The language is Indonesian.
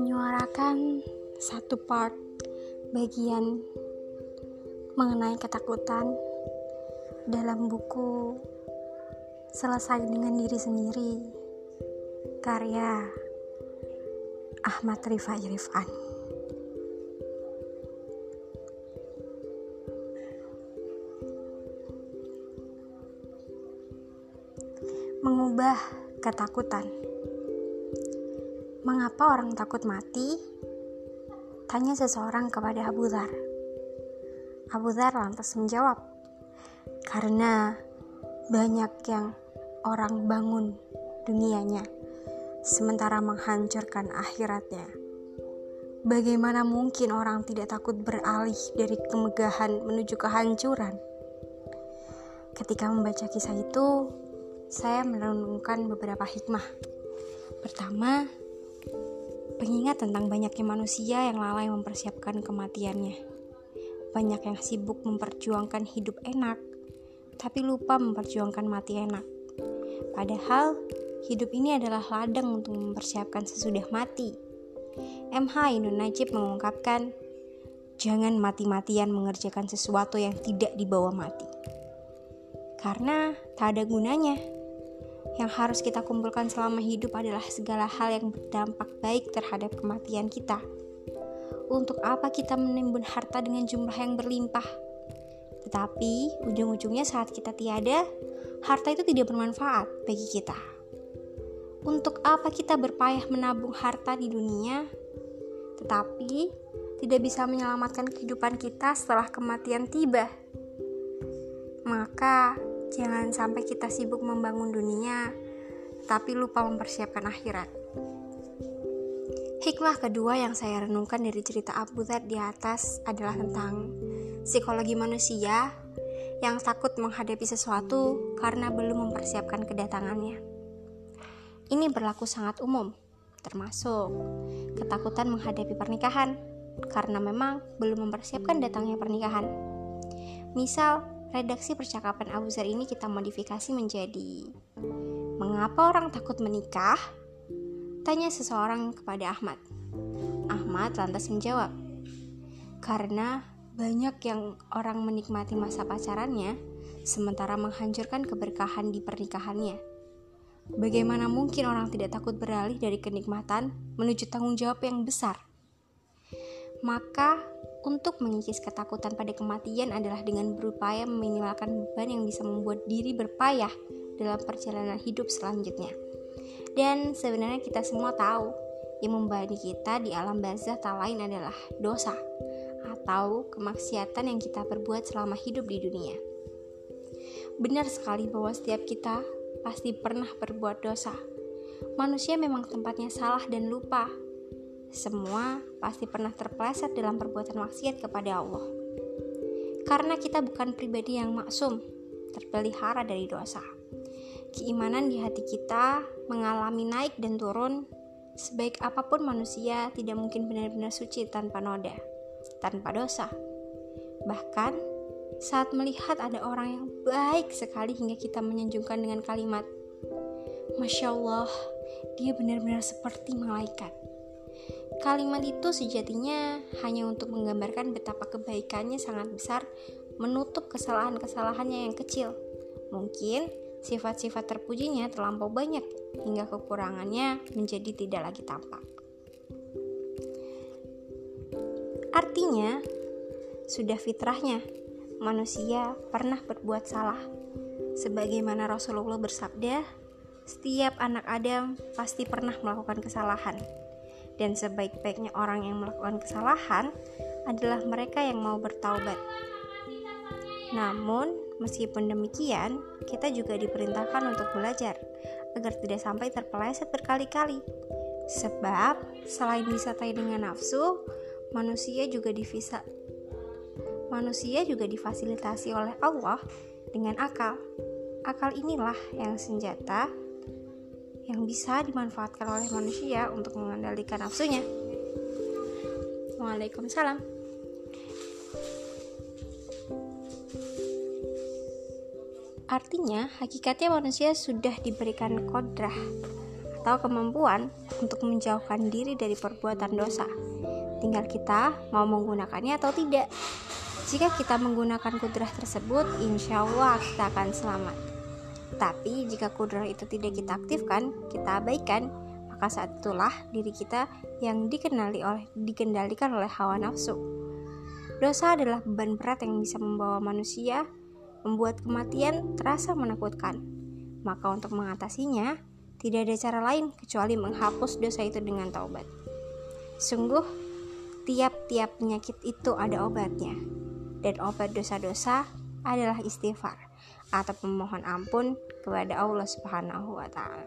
menyuarakan satu part bagian mengenai ketakutan dalam buku Selesai dengan Diri Sendiri karya Ahmad Rifai Rifan Mengubah ketakutan Mengapa orang takut mati? Tanya seseorang kepada Abu Dhar. Abu Dhar lantas menjawab, karena banyak yang orang bangun dunianya, sementara menghancurkan akhiratnya. Bagaimana mungkin orang tidak takut beralih dari kemegahan menuju kehancuran? Ketika membaca kisah itu, saya merenungkan beberapa hikmah. Pertama, Pengingat tentang banyaknya manusia yang lalai mempersiapkan kematiannya. Banyak yang sibuk memperjuangkan hidup enak, tapi lupa memperjuangkan mati enak. Padahal, hidup ini adalah ladang untuk mempersiapkan sesudah mati. MH Inun Najib mengungkapkan, jangan mati-matian mengerjakan sesuatu yang tidak dibawa mati. Karena tak ada gunanya yang harus kita kumpulkan selama hidup adalah segala hal yang berdampak baik terhadap kematian kita. Untuk apa kita menimbun harta dengan jumlah yang berlimpah? Tetapi ujung-ujungnya saat kita tiada, harta itu tidak bermanfaat bagi kita. Untuk apa kita berpayah menabung harta di dunia, tetapi tidak bisa menyelamatkan kehidupan kita setelah kematian tiba? Maka Jangan sampai kita sibuk membangun dunia, tapi lupa mempersiapkan akhirat. Hikmah kedua yang saya renungkan dari cerita Abu Dhar di atas adalah tentang psikologi manusia yang takut menghadapi sesuatu karena belum mempersiapkan kedatangannya. Ini berlaku sangat umum, termasuk ketakutan menghadapi pernikahan karena memang belum mempersiapkan datangnya pernikahan. Misal, redaksi percakapan Abu Zar ini kita modifikasi menjadi Mengapa orang takut menikah? Tanya seseorang kepada Ahmad. Ahmad lantas menjawab, Karena banyak yang orang menikmati masa pacarannya, sementara menghancurkan keberkahan di pernikahannya. Bagaimana mungkin orang tidak takut beralih dari kenikmatan menuju tanggung jawab yang besar? Maka untuk mengikis ketakutan pada kematian adalah dengan berupaya meminimalkan beban yang bisa membuat diri berpayah dalam perjalanan hidup selanjutnya. Dan sebenarnya kita semua tahu yang membebani kita di alam barzah tak lain adalah dosa atau kemaksiatan yang kita perbuat selama hidup di dunia. Benar sekali bahwa setiap kita pasti pernah berbuat dosa. Manusia memang tempatnya salah dan lupa, semua pasti pernah terpleset dalam perbuatan maksiat kepada Allah. Karena kita bukan pribadi yang maksum, terpelihara dari dosa. Keimanan di hati kita mengalami naik dan turun. Sebaik apa pun manusia tidak mungkin benar-benar suci tanpa noda, tanpa dosa. Bahkan saat melihat ada orang yang baik sekali hingga kita menyanjungkan dengan kalimat Masya Allah, dia benar-benar seperti malaikat. Kalimat itu sejatinya hanya untuk menggambarkan betapa kebaikannya sangat besar menutup kesalahan-kesalahannya yang kecil. Mungkin sifat-sifat terpujinya terlampau banyak hingga kekurangannya menjadi tidak lagi tampak. Artinya, sudah fitrahnya manusia pernah berbuat salah. Sebagaimana Rasulullah bersabda, setiap anak Adam pasti pernah melakukan kesalahan dan sebaik-baiknya orang yang melakukan kesalahan adalah mereka yang mau bertaubat. Namun, meskipun demikian, kita juga diperintahkan untuk belajar agar tidak sampai terpeleset berkali-kali. Sebab, selain disertai dengan nafsu, manusia juga divisa manusia juga difasilitasi oleh Allah dengan akal. Akal inilah yang senjata yang bisa dimanfaatkan oleh manusia untuk mengendalikan nafsunya. Waalaikumsalam. Artinya, hakikatnya manusia sudah diberikan kodrah atau kemampuan untuk menjauhkan diri dari perbuatan dosa. Tinggal kita mau menggunakannya atau tidak. Jika kita menggunakan kudrah tersebut, insya Allah kita akan selamat. Tapi jika kudrah itu tidak kita aktifkan, kita abaikan, maka saat itulah diri kita yang dikenali oleh dikendalikan oleh hawa nafsu. Dosa adalah beban berat yang bisa membawa manusia membuat kematian terasa menakutkan. Maka untuk mengatasinya, tidak ada cara lain kecuali menghapus dosa itu dengan taubat. Sungguh, tiap-tiap penyakit itu ada obatnya. Dan obat dosa-dosa adalah istighfar atau memohon ampun kepada Allah Subhanahu wa taala.